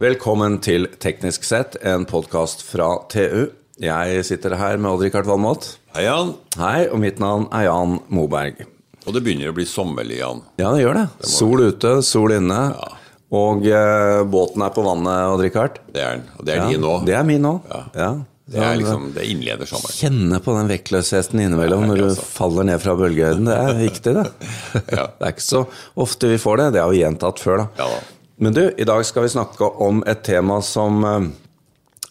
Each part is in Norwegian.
Velkommen til Teknisk sett, en podkast fra TU. Jeg sitter her med Odd-Rikard Valmot. Hei, Jan. Hei, og mitt navn er Jan Moberg. Og det begynner å bli sommerlig, Jan. Ja, det gjør det. Sol ute, sol inne. Og eh, båten er på vannet, Odd-Rikard. Det er den. Og det er Ja, din òg. det er min òg. Ja. Ja. Det er liksom, det innleder sommeren. Kjenne på den vektløsheten innimellom når du faller ned fra bølgehøyden. Det er viktig, det. Ja. Det er ikke så ofte vi får det. Det har vi gjentatt før, da. Ja da. Men du, i dag skal vi snakke om et tema som eh,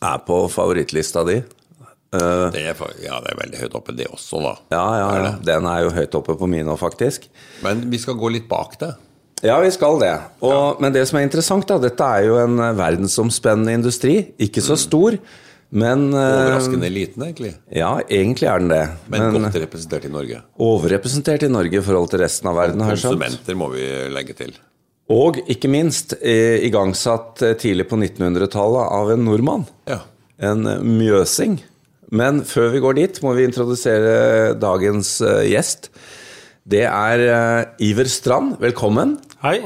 er på favorittlista di. Eh, Det er, ja, det er veldig høyt oppe, det også, da. ja, ja, ja. Den er jo høyt oppe på min òg, faktisk. Men vi skal gå litt bak det. Ja, vi skal det. Og, Men det som er interessant, da, dette er jo en eh, verdensomspennende industri. Ikke så stor, men Overraskende liten, egentlig. Ja, egentlig er den det. Men, godt representert i Norge. overrepresentert i Norge i forhold til resten av verden, skjønt. Konsumenter må vi legge til. Og ikke minst eh, igangsatt eh, tidlig på 1900-tallet av en nordmann. Ja. En eh, mjøsing. Men før vi går dit, må vi introdusere dagens eh, gjest. Det er eh, Iver Strand. Velkommen. Hei.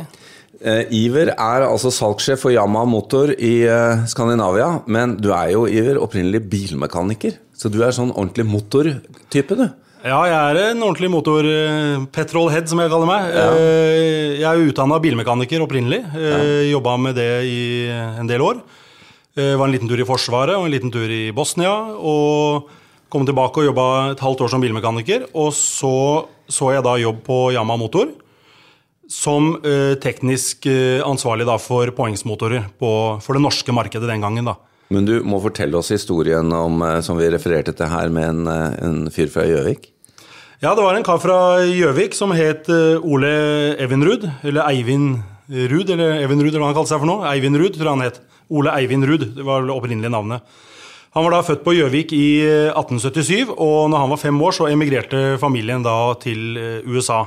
Eh, Iver er altså salgssjef for Yamaha Motor i eh, Skandinavia. Men du er jo, Iver, opprinnelig bilmekaniker. Så du er sånn ordentlig motortype, du. Ja, jeg er en ordentlig motor eh, som jeg kaller meg. Ja. Jeg er utdanna bilmekaniker opprinnelig. Ja. Jobba med det i en del år. Jeg Var en liten tur i Forsvaret og en liten tur i Bosnia. Og kom tilbake og jobba et halvt år som bilmekaniker. Og så så jeg da jobb på Yamaha Motor som eh, teknisk eh, ansvarlig da for poengsmotorer på, for det norske markedet den gangen. da. Men du må fortelle oss historien om, eh, som vi refererte til her, med en, eh, en fyr fra Gjøvik. Ja, det var en kar fra Gjøvik som het eh, Ole Evinrud, eller Eivind Ruud, eller Evinrud, eller hva han kalte seg for noe. Eivind Ruud, tror jeg han het. Ole Eivind Ruud, det var det opprinnelige navnet. Han var da født på Gjøvik i eh, 1877, og når han var fem år, så emigrerte familien da til eh, USA.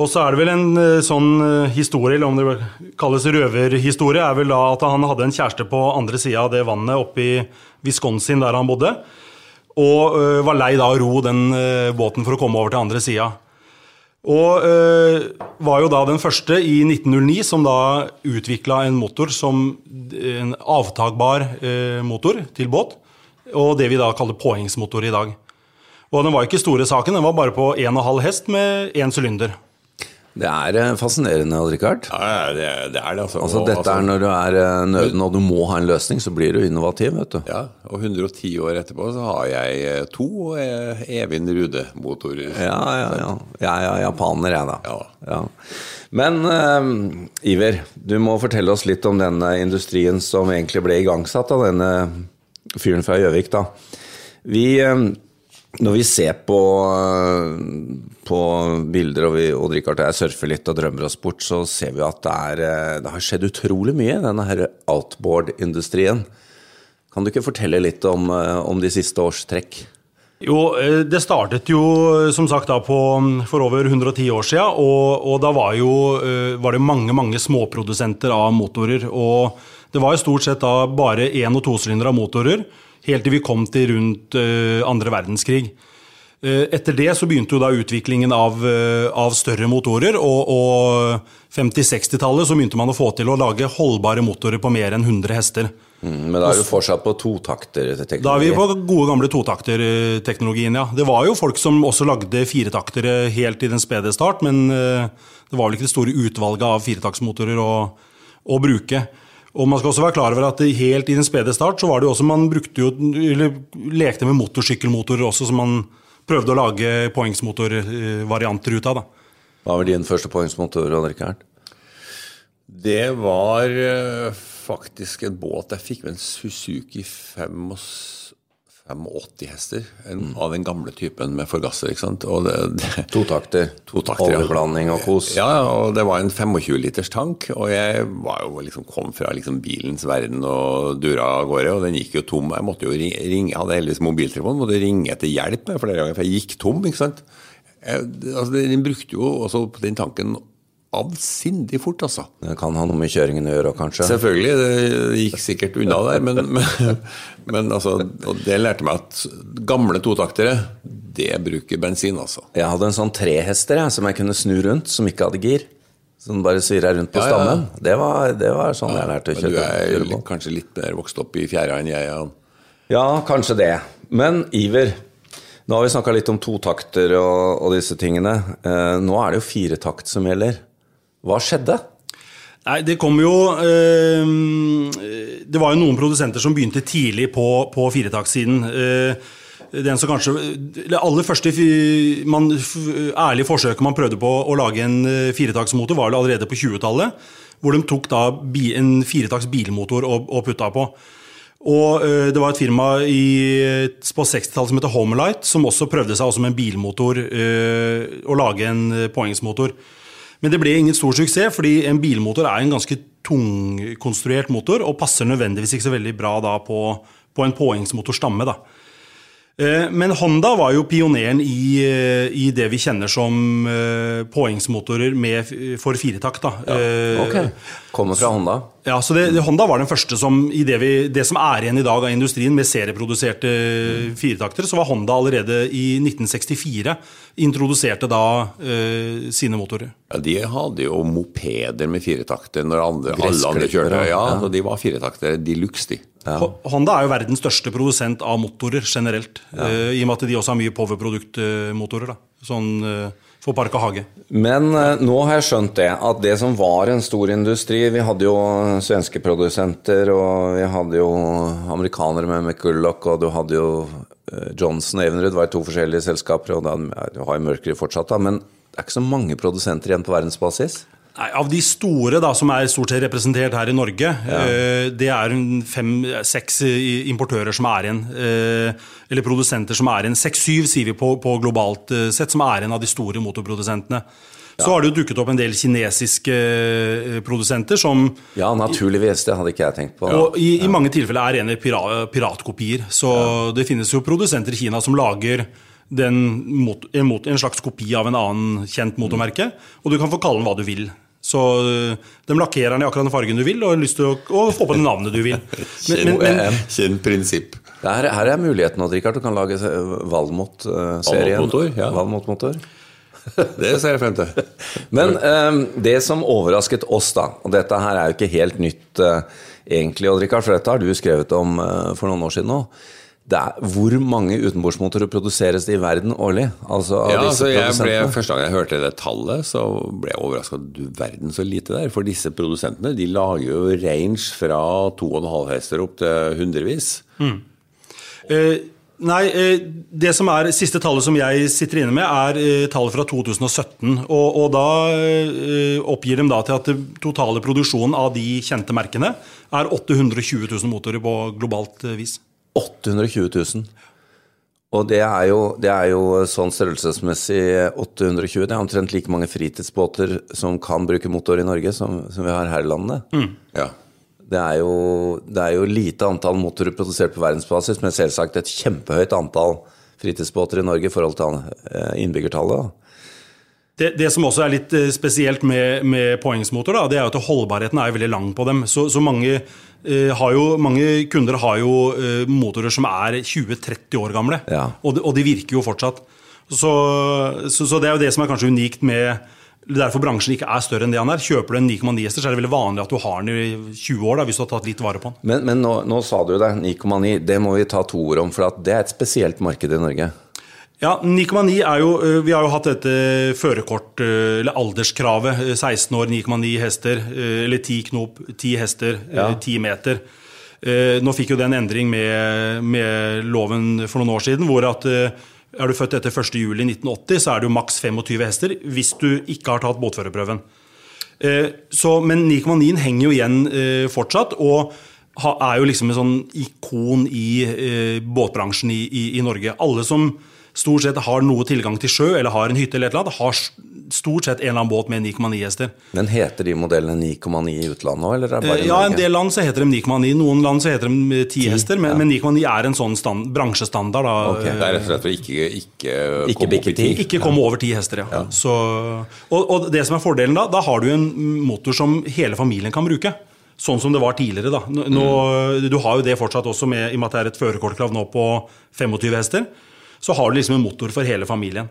Og så er det vel en eh, sånn eh, historie, eller om det kalles røverhistorie, er vel da at han hadde en kjæreste på andre sida av det vannet oppe i Wisconsin, der han bodde. Og øh, var lei da å ro den øh, båten for å komme over til andre sida. Og øh, var jo da den første i 1909 som da utvikla en motor som en avtagbar ø, motor til båt. Og det vi da kaller påhengsmotor i dag. Og den var ikke store saken, den var bare på 1,5 hest med én sylinder. Det er eh, fascinerende, Odd-Rikard. Ja, det, er- det altså. Altså, dette er når du er eh, nøden og du må ha en løsning, så blir du innovativ, vet du. Ja, og 110 år etterpå så har jeg eh, to Evin Rude-motorer. Ja, ja, ja. Jeg er japaner, jeg, da. Ja. Ja. Men uh, Iver, du må fortelle oss litt om denne industrien som egentlig ble igangsatt av denne fyren fra Gjøvik, da. Vi eh, når vi ser på, på bilder, og vi og Rikard og jeg surfer litt og drømmer oss bort, så ser vi at det, er, eh, det har skjedd utrolig mye i denne outboard-industrien. Kan du ikke fortelle litt om, eh, om de siste års trekk? Jo, eh, det startet jo som sagt da på, for over 110 år siden, og, og da var, jo, eh, var det mange mange småprodusenter av motorer. Og det var jo stort sett da bare én- og tosylindere motorer, helt til vi kom til rundt eh, andre verdenskrig. Eh, Etter det så begynte jo da utviklingen av, eh, av større motorer, og, og 50-60-tallet så begynte man å få til å lage holdbare motorer på mer enn 100 hester. Mm, Men da er vi fortsatt på totakter teknologi? Da er vi på gode gamle totakterteknologien, ja. Det var jo folk som også lagde firetaktere helt i den spede start, men eh, det var vel ikke det store utvalget av firetaktsmotorer å, å bruke. Og man skal også være klar over at helt i den spede start så var det jo også man brukte jo, eller lekte med motorsykkelmotorer også, som man prøvde å lage poengsmotorvarianter ut av. da. Hva var din første poengsmotor, Henrik Rikard? Det var eh, faktisk en båt Jeg fikk med en Suzuki 85 85 hester. En, Av den gamle typen med forgasser. ikke sant? Og det, det, Totakter. Totakter, ja. Og kos. Ja, og det var en 25 liters tank, og jeg var jo liksom, kom fra liksom bilens verden og dura av gårde, og den gikk jo tom. Jeg måtte jo ringe, hadde heldigvis mobiltelefon, måtte ringe etter hjelp flere ganger, for jeg gikk tom, ikke sant. Jeg, altså, den brukte jo også den tanken avsindig fort, altså. Det kan ha noe med kjøringen å gjøre, kanskje. Selvfølgelig, det gikk sikkert unna der, men, men, men altså, og det lærte meg at gamle totaktere, det bruker bensin, altså. Jeg hadde en sånn trehester jeg, som jeg kunne snu rundt, som ikke hadde gir. Som bare svirra rundt på Ja, ja, ja. stammen. Det, var, det var sånn jeg lærte å kjøre du er kjøre litt, kanskje litt mer vokst opp i fjæra enn jeg er. Ja, kanskje det. Men Iver, nå har vi snakka litt om totakter og, og disse tingene. Eh, nå er det jo firetakt som gjelder. Hva skjedde? Nei, det kom jo øh, Det var jo noen produsenter som begynte tidlig på, på firetakssiden. Øh, den som kanskje Det aller første man, ærlige forsøket man prøvde på å lage en firetaksmotor firetaktsmotor, var vel allerede på 20-tallet. Hvor de tok da en firetakts bilmotor og, og putta på. Og øh, det var et firma i, på 60-tallet som heter Homelight, som også prøvde seg med en bilmotor, øh, å lage en poengsmotor. Men det ble ingen stor suksess, fordi en bilmotor er en ganske tungkonstruert motor, og passer nødvendigvis ikke så veldig bra da på, på en påhengsmotorstamme. da. Eh, Men Honda var jo pioneren i, eh, i det vi kjenner som eh, påhengsmotorer med, for firetakt. da. Eh, Ok, Kommer fra Honda. Ja, så det, det, Honda var den første som i det, vi, det som er igjen i dag av industrien med serieproduserte firetaktere, så var Honda allerede i 1964 introduserte da eh, sine motorer. Ja, De hadde jo mopeder med firetakter når andre, alle andre kjørte. ja. Ja, så De var firetaktere de luxe, de. Ja. Honda er jo verdens største produsent av motorer generelt. eh, I og med at de også har mye powerproduktmotorer. da. Sånn eh, for park og hage. Men eh, nå har jeg skjønt det, at det som var en stor industri Vi hadde jo svenske produsenter, og vi hadde jo amerikanere med McCulloch, og du hadde jo eh, Johnson og Evenrud var to forskjellige selskaper, og du har jo Mercury fortsatt, da, men det er ikke så mange produsenter igjen på verdensbasis. Nei, Av de store da, som er stort sett representert her i Norge, ja. det er fem-seks importører som er igjen. eh, Eller produsenter som er igjen. Seks-syv sier vi på, på globalt eh, sett, som er en av de store motorprodusentene. Så har det jo dukket opp en del kinesiske eh, produsenter som Ja, naturligvis, det hadde ikke jeg tenkt på. og i, i mange tilfeller er rene pira piratkopier. Så det finnes jo produsenter i Kina som lager mot, en, mot, en slags kopi av en annen kjent motormerke, og du kan få kalle den hva du vil. Så øh, de lakkerer den i akkurat den fargen du vil, og har lyst til å, å få på det navnet du vil. Men, men, men, Kjent prinsipp. Her, her er muligheten, nå, Richard. Du kan lage eh, Valmot-serien. Valmot-motor, ja. Det ser jeg frem til. Men um, det som overrasket oss, da, og dette her er jo ikke helt nytt uh, egentlig, Odd Rikard, for dette har du skrevet om uh, for noen år siden nå. Det er, hvor mange utenbordsmotorer produseres det i verden årlig? Altså av Ja, disse altså jeg ble. Første gang jeg hørte det tallet, så ble jeg overraska. Du verden så lite der. For disse produsentene de lager jo range fra 2,5 hester opp til hundrevis. Eh, nei, eh, det som er siste tallet som jeg sitter inne med, er eh, tallet fra 2017. Og, og da eh, oppgir de da til at totale produksjonen av de kjente merkene er 820 000 motorer på globalt eh, vis. 820 000. Og det er, jo, det er jo sånn størrelsesmessig 820 Det er omtrent like mange fritidsbåter som kan bruke motor i Norge, som, som vi har her i landet. Ja. Det er, jo, det er jo lite antall motorer produsert på verdensbasis, men selvsagt et kjempehøyt antall fritidsbåter i Norge i forhold til eh, innbyggertallet. Det, det som også er litt eh, spesielt med, med påhengsmotor, da, det er jo at holdbarheten er veldig lang på dem. Så, så mange, jo, mange kunder har jo eh, motorer som er 20-30 år gamle, Ja. og, de, og de virker jo fortsatt. Så, så, så det er jo det som er kanskje unikt med er Derfor bransjen ikke er større enn det han er. Kjøper du en 9,9 hester, så er det veldig vanlig at du har den i 20 år, da, hvis du har tatt litt vare på den. Men, men nå, nå sa du det, 9,9. Det må vi ta to ord om, for at det er et spesielt marked i Norge. Ja, 9,9 er jo øh, Vi har jo hatt dette førerkort, øh, eller alderskravet. øh, 16 år, 9,9 hester. Eller 10 knop, 10 hester, Ja. 10 meter. Eh, Nå fikk jo det en endring med, med loven for noen år siden, hvor at er du født etter 1.7.1980, så er du maks 25 hester hvis du ikke har tatt båtførerprøven. Eh, Så, men 9,9 henger jo igjen eh, fortsatt, og er jo liksom en sånn ikon i eh, båtbransjen i, i, i Norge. Alle som stort sett har noe tilgang til sjø, eller har en hytte, eller et eller annet, har stort sett en eller annen båt med 9,9 hester. Men heter de modellene 9,9 i utlandet òg, eller er det bare Eh, i Ja, en del land så heter de 9,9, noen land så heter de 10 hester, men, men 9,9 er en sånn stand, bransjestandard. da. Ok. Det er rett og slett for ikke, ikke, Ikke komme bikke i Ikke komme over 10 hester, ja. Så, og, og det som er fordelen da, da har du en motor som hele familien kan bruke. Sånn som det var tidligere. da. Nå, mm. Du har jo det fortsatt også, med, i og med at det er et førerkortkrav nå på 25 hester. Så har du liksom en motor for hele familien.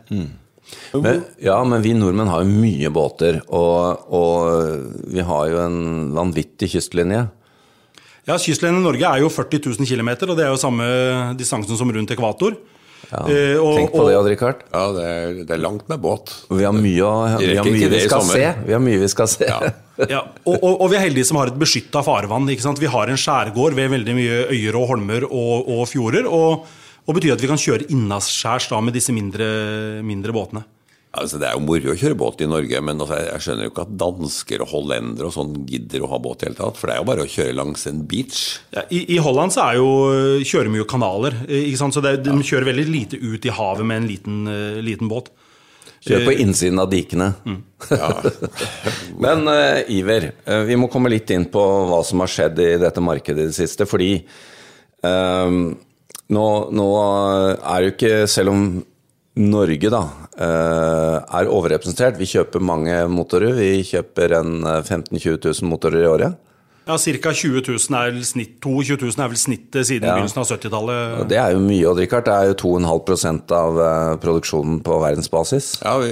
Men, ja, men vi nordmenn har jo mye båter, og, og vi har jo en vanvittig kystlinje. Ja, Kystlinjen i Norge er jo 40 000 km, og det er jo samme distansen som rundt ekvator. Ja, Eh, og- Tenk på det, Odd Rikard. Ja, det er, det er langt med båt. Vi har mye, vi har mye vi skal se. Vi har mye vi skal se. Ja. Ja, og, og, og vi er heldige som har et beskytta farvann. ikke sant? Vi har en skjærgård ved veldig mye øyer og holmer og, og fjorder. Og, og betyr at vi kan kjøre innaskjærs med disse mindre, mindre båtene. Altså, Det er jo moro å kjøre båt i Norge, men altså, jeg skjønner jo ikke at dansker og hollendere og sånn gidder å ha båt i hele tatt. For det er jo bare å kjøre langs en beach. Ja, i, I Holland så er jo, kjører vi jo kanaler, eh, ikke sant? så det, de de kjører veldig lite ut i havet med en liten, uh, liten båt. Kjør på innsiden av dikene. Ja. Men uh, Iver, uh, vi må komme litt inn på hva som har skjedd i dette markedet i det siste. Fordi eh, nå, nå er jo ikke Selv om Norge da eh, er overrepresentert, vi kjøper mange motorer. Vi kjøper en eh, 15 000-20 000 motorer i året. Ja, Ca. 20 000 er vel snitt, 22 000 er vel snittet siden Ja. begynnelsen av 70-tallet. Det er jo mye, å drikke hardt. Det er jo 2,5 av eh, produksjonen på verdensbasis. Ja, vi,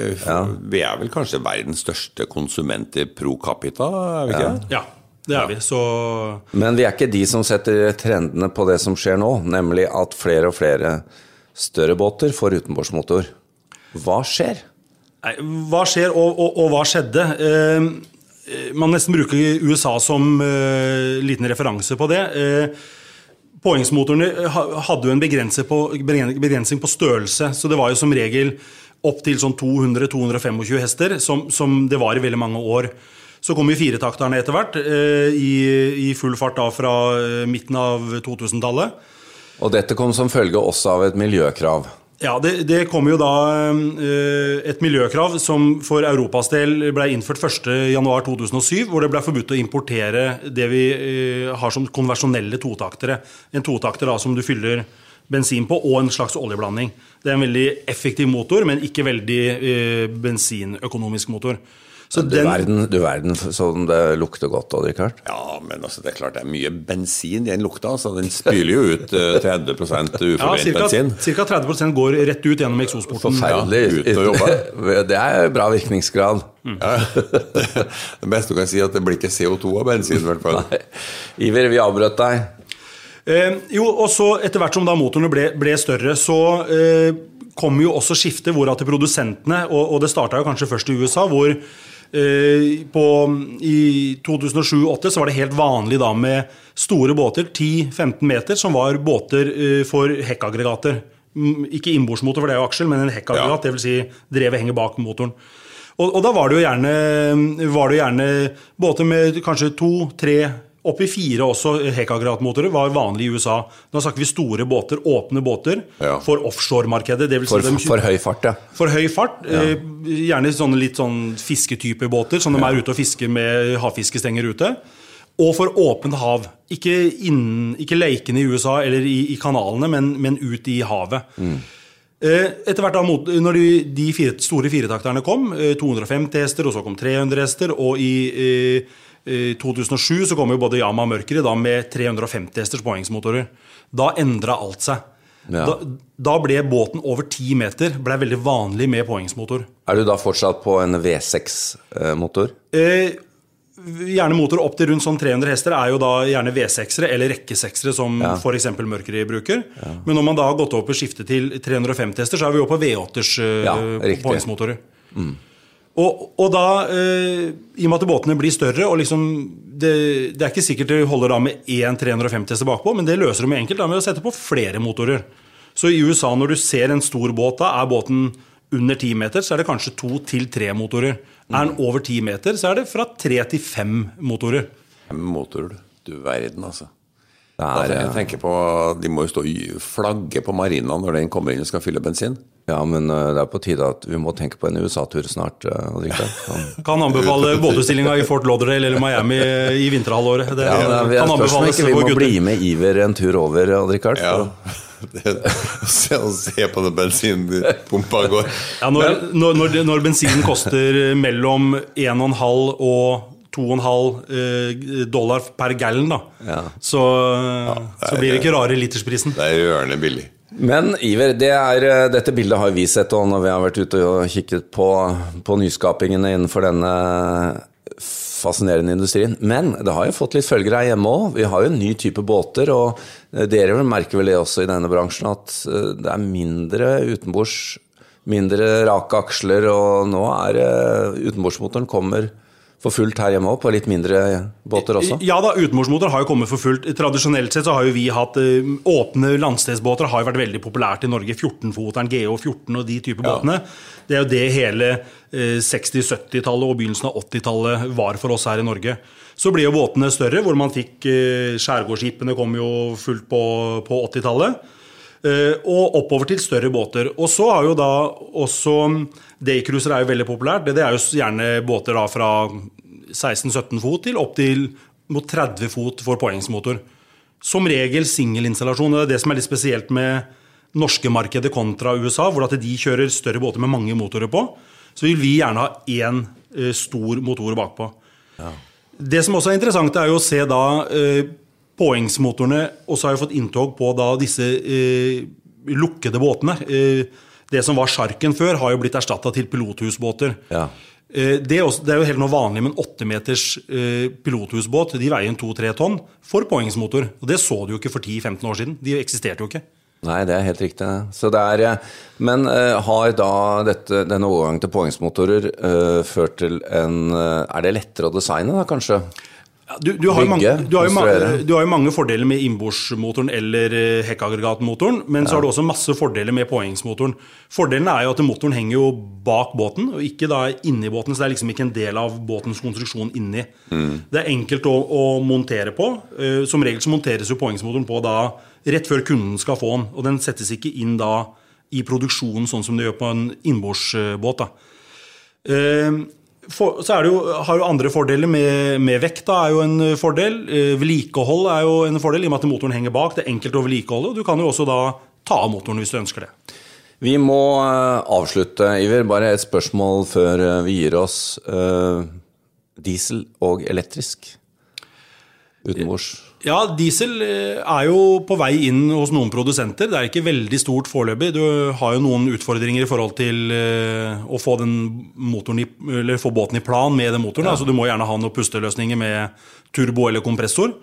vi er vel kanskje verdens største konsumenter pro capita, er vi ikke det? Ja, det er vi. Så Men vi er ikke de som setter trendene på det som skjer nå, nemlig at flere og flere større båter får utenbordsmotor. Hva skjer? Nei, hva skjer, og, og, og hva skjedde? Eh, eh, man nesten bruker USA som eh, liten referanse på det. Eh, Påhengsmotorene hadde jo en på, begrensning på størrelse, så det var jo som regel opp til sånn 200-225 hester, som, som det var i veldig mange år. Så kom jo firetakterne etter hvert, eh, i, i full fart da fra eh, midten av 2000-tallet. Og dette kom som følge også av et miljøkrav. Ja, det, det kom jo da eh, et miljøkrav som for Europas del ble innført 1.1.2007, hvor det ble forbudt å importere det vi har som konversjonelle totaktere. En totakter da som du fyller bensin på, og en slags oljeblanding. Det er en veldig effektiv motor, men ikke veldig bensinøkonomisk motor. Så Du den, verden, du verden som det lukter godt, Odd Richard. Ja, men altså, det er klart det er mye bensin i den lukta. Så den spyler jo ut eh, 30 ja, bensin. ca. 30% går rett ut gjennom eksosporten. Forferdelig. Ja, ut og jobbe. Det er bra virkningsgrad. Ja. Det beste du kan si, er at det blir ikke CO2 av bensin, i hvert fall. Iver, vi avbrøt deg. Eh, jo, og så etter hvert som da motorene ble, ble større, så eh, kom jo også skiftet hvor at produsentene, og, og det starta kanskje først i USA, hvor på, i 2007-2008 så var det helt vanlig da med store båter, 10-15 meter, som var båter eh, for hekkaggregater. Mm, Ikke innbordsmotor, for det er jo aksjel, men en hekkaggregat, Ja. dvs. Si drevet henger bak motoren. Og, og da var det jo gjerne, var det gjerne båter med kanskje to, tre, opp i fire også hekagratmotorer var vanlig i USA. Da snakker vi store båter, åpne båter, Ja. for offshoremarkedet. Det si For, for høy fart, ja. for høy fart. Eh, gjerne sånne litt sånn fisketype båter, som de er ute og fisker med havfiskestenger ute. Og for åpent hav. Ikke, innen, ikke lekene i USA eller i, i kanalene, men, men ut i havet. Mm. Etter hvert da, når de, de fire, store firetakterne kom, eh, 250 hester, og så kom 300 hester, og i eh, eh, 2007 så kom jo både Yama og Mercury da med 350 hesters påhengsmotorer. Da endra alt seg. Ja. Da, da ble båten over 10 meter ble veldig vanlig med påhengsmotor. Er du da fortsatt på en V6-motor? Eh, gjerne motor opp til rundt sånn 300 hester er jo da gjerne V6-ere eller rekkeseksere, som Ja. f.eks. Mercury bruker. Men når man da har gått over på skifte til 350 hester, så er vi jo på V8-ers eh, Ja, påhengsmotorer. Og, og da, eh, i og med at båtene blir større og liksom det, det er ikke sikkert det holder da med én 350 hester bakpå, men det løser de enkelt da med å sette på flere motorer. Så i USA, når du ser en stor båt, da er båten under 10 meter, så er det kanskje to til tre motorer. Er den over 10 meter, så er det fra tre til fem motorer. Fem motorer, du. Verden, altså. Er, jeg eh, tenker på, De må jo stå flagge på marina når den kommer inn og skal fylle bensin. ja, men eh, det er på tide at vi må tenke på en USA-tur snart. eh. Kan anbefale båtutstillinga i Fort Lauderdale eller Miami i vinterhalvåret. Det Ja, det er, kan anbefales ikke vi må gutter. bli med Iver en tur over, Odd Rikard. Ja. Se, se på den bensinpumpa går. Ja, når, når, når, når bensinen koster mellom 1,5 og 2,5 eh, dollar per gallon, da, Ja. så, så blir det ikke rare litersprisen. Det er rørende billig. Men Iver, det er, eh, dette bildet har vi sett og når vi har vært ute og kikket på, på nyskapingene innenfor denne fascinerende industrien. Men det har jo fått litt følger her hjemme òg. Vi har jo en ny type båter, og eh, dere merker vel det også i denne bransjen, at det er mindre utenbords, mindre rake aksler, og nå er utenbordsmotoren kommer for fullt her hjemme òg, på litt mindre båter også? Ja da, utenbordsmotor har jo kommet for fullt. Tradisjonelt sett så har jo vi hatt uh, åpne landstedsbåter har jo vært veldig populært i Norge. 14-foteren, GH14 og de typer ja. båtene. Det er jo det hele uh, 60-70-tallet og begynnelsen av 80-tallet var for oss her i Norge. Så ble jo båtene større, hvor man fikk uh, Skjærgårdsskipene kom jo fullt på, på 80-tallet. Og oppover til større båter. Og så har jo da også Daycruiser er jo veldig populært. Det, er jo gjerne båter da fra 16-17 fot til opp til mot 30 fot for påhengsmotor. Som regel singelinstallasjon. Det er det som er litt spesielt med norske markedet kontra USA, hvor at de kjører større båter med mange motorer på. Så vil vi gjerne ha én eh, stor motor bakpå. Ja. Det som også er interessant, er jo å se da eh, påhengsmotorene også har jo fått inntog på da disse eh, lukkede båtene. Eh, det som var sjarken før, har jo blitt erstatta til pilothusbåter. Ja. Eh, det, er også, det, er jo helt noe vanlig med en åttemeters eh, pilothusbåt. De veier en to-tre tonn for påhengsmotor. Og det så du jo ikke for 10-15 år siden. De eksisterte jo ikke. Nei, det er helt riktig. Er, eh, men uh, har da dette, denne overgangen til påhengsmotorer uh, ført til en Er det lettere å designe, da, kanskje? Du, du, har mange, du, har mange, du, har jo mange, fordeler med innbordsmotoren eller eh, hekkaggregatmotoren, men ja. så har du også masse fordeler med påhengsmotoren. Fordelen er jo at motoren henger jo bak båten, og ikke da inni båten. Så det er liksom ikke en del av båtens konstruksjon inni. Mm. Det er enkelt å, å, montere på. Eh, som regel så monteres jo påhengsmotoren på da rett før kunden skal få den. Og den settes ikke inn da i produksjonen sånn som det gjør på en innbordsbåt. da. Uh, for, så jo, har jo andre fordeler med, med vekta er jo en fordel. Eh, vedlikehold er jo en fordel i og med at motoren henger bak. Det er enkelt å vedlikeholde. Du kan jo også da ta av motoren hvis du ønsker det. Vi må eh, avslutte, Iver. Bare et spørsmål før eh, vi gir oss. Diesel og elektrisk utenbords? Ja, diesel eh, er jo på vei inn hos noen produsenter. Det er ikke veldig stort foreløpig. Du har jo noen utfordringer i forhold til eh, å få, i, få båten i plan med den motoren. Ja. Altså, du må gjerne ha noen pusteløsninger med turbo eller kompressor.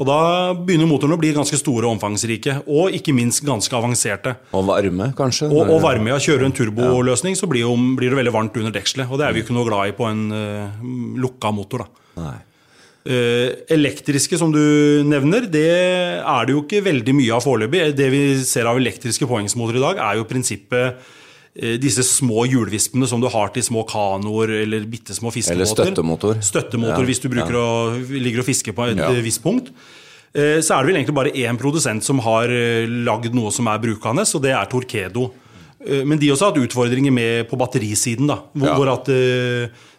Og Da begynner motorene å bli ganske store og omfangsrike, og ikke minst ganske avanserte. Og varme, kanskje? Og, og varme, ja. Kjører du en turboløsning, så blir, jo, blir, det veldig varmt under dekselet. Og det er vi ikke noe glad i på en uh, lukka motor. da. Nei. Eh, elektriske, som du nevner, det er det jo ikke veldig mye av foreløpig. Det vi ser av elektriske påhengsmotorer i dag, er jo prinsippet eh, disse små hjulvispene som du har til små kanoer eller bitte små fiskebåter. Eller støttemotor. Støttemotor ja, hvis du ja. å, ligger og fisker på et ja. visst punkt. Eh, så er det vel egentlig bare én produsent som har lagd noe som er brukende, og det er Torquedo. Men de også har hatt utfordringer med på batterisiden. da, hvor, hvor at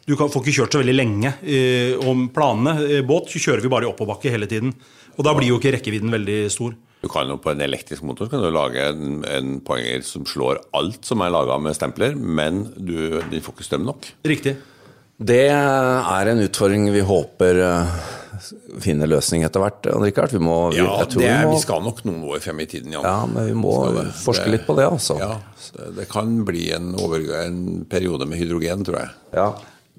du kan, får ikke kjørt så veldig lenge eh, om planene. Eh, båt kjører vi bare i oppoverbakke hele tiden. Og da blir jo ikke rekkevidden veldig stor. Du kan jo På en elektrisk motor kan du lage en, en poenger som slår alt som er laga med stempler, men du, du, får ikke strøm nok. Riktig. Det er en utfordring vi håper uh, finner løsning etter hvert. Richard. Vi må, vi, ja, er, vi, må, vi, skal nok noen år frem i tiden, ja. ja men vi må forske litt på det, altså. Ja, det kan bli en, over, en periode med hydrogen, tror jeg. Ja,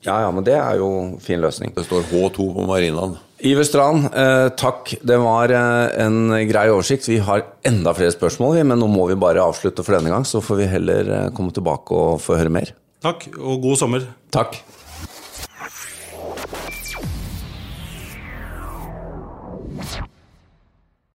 ja, ja, men det er jo fin løsning. Det står H2 på marinaen. Iver Strand, eh, takk. Det var eh, en grei oversikt. Vi har enda flere spørsmål, men nå må vi bare avslutte for denne gang. Så får vi heller eh, komme tilbake og få høre mer. Takk, og god sommer. Takk.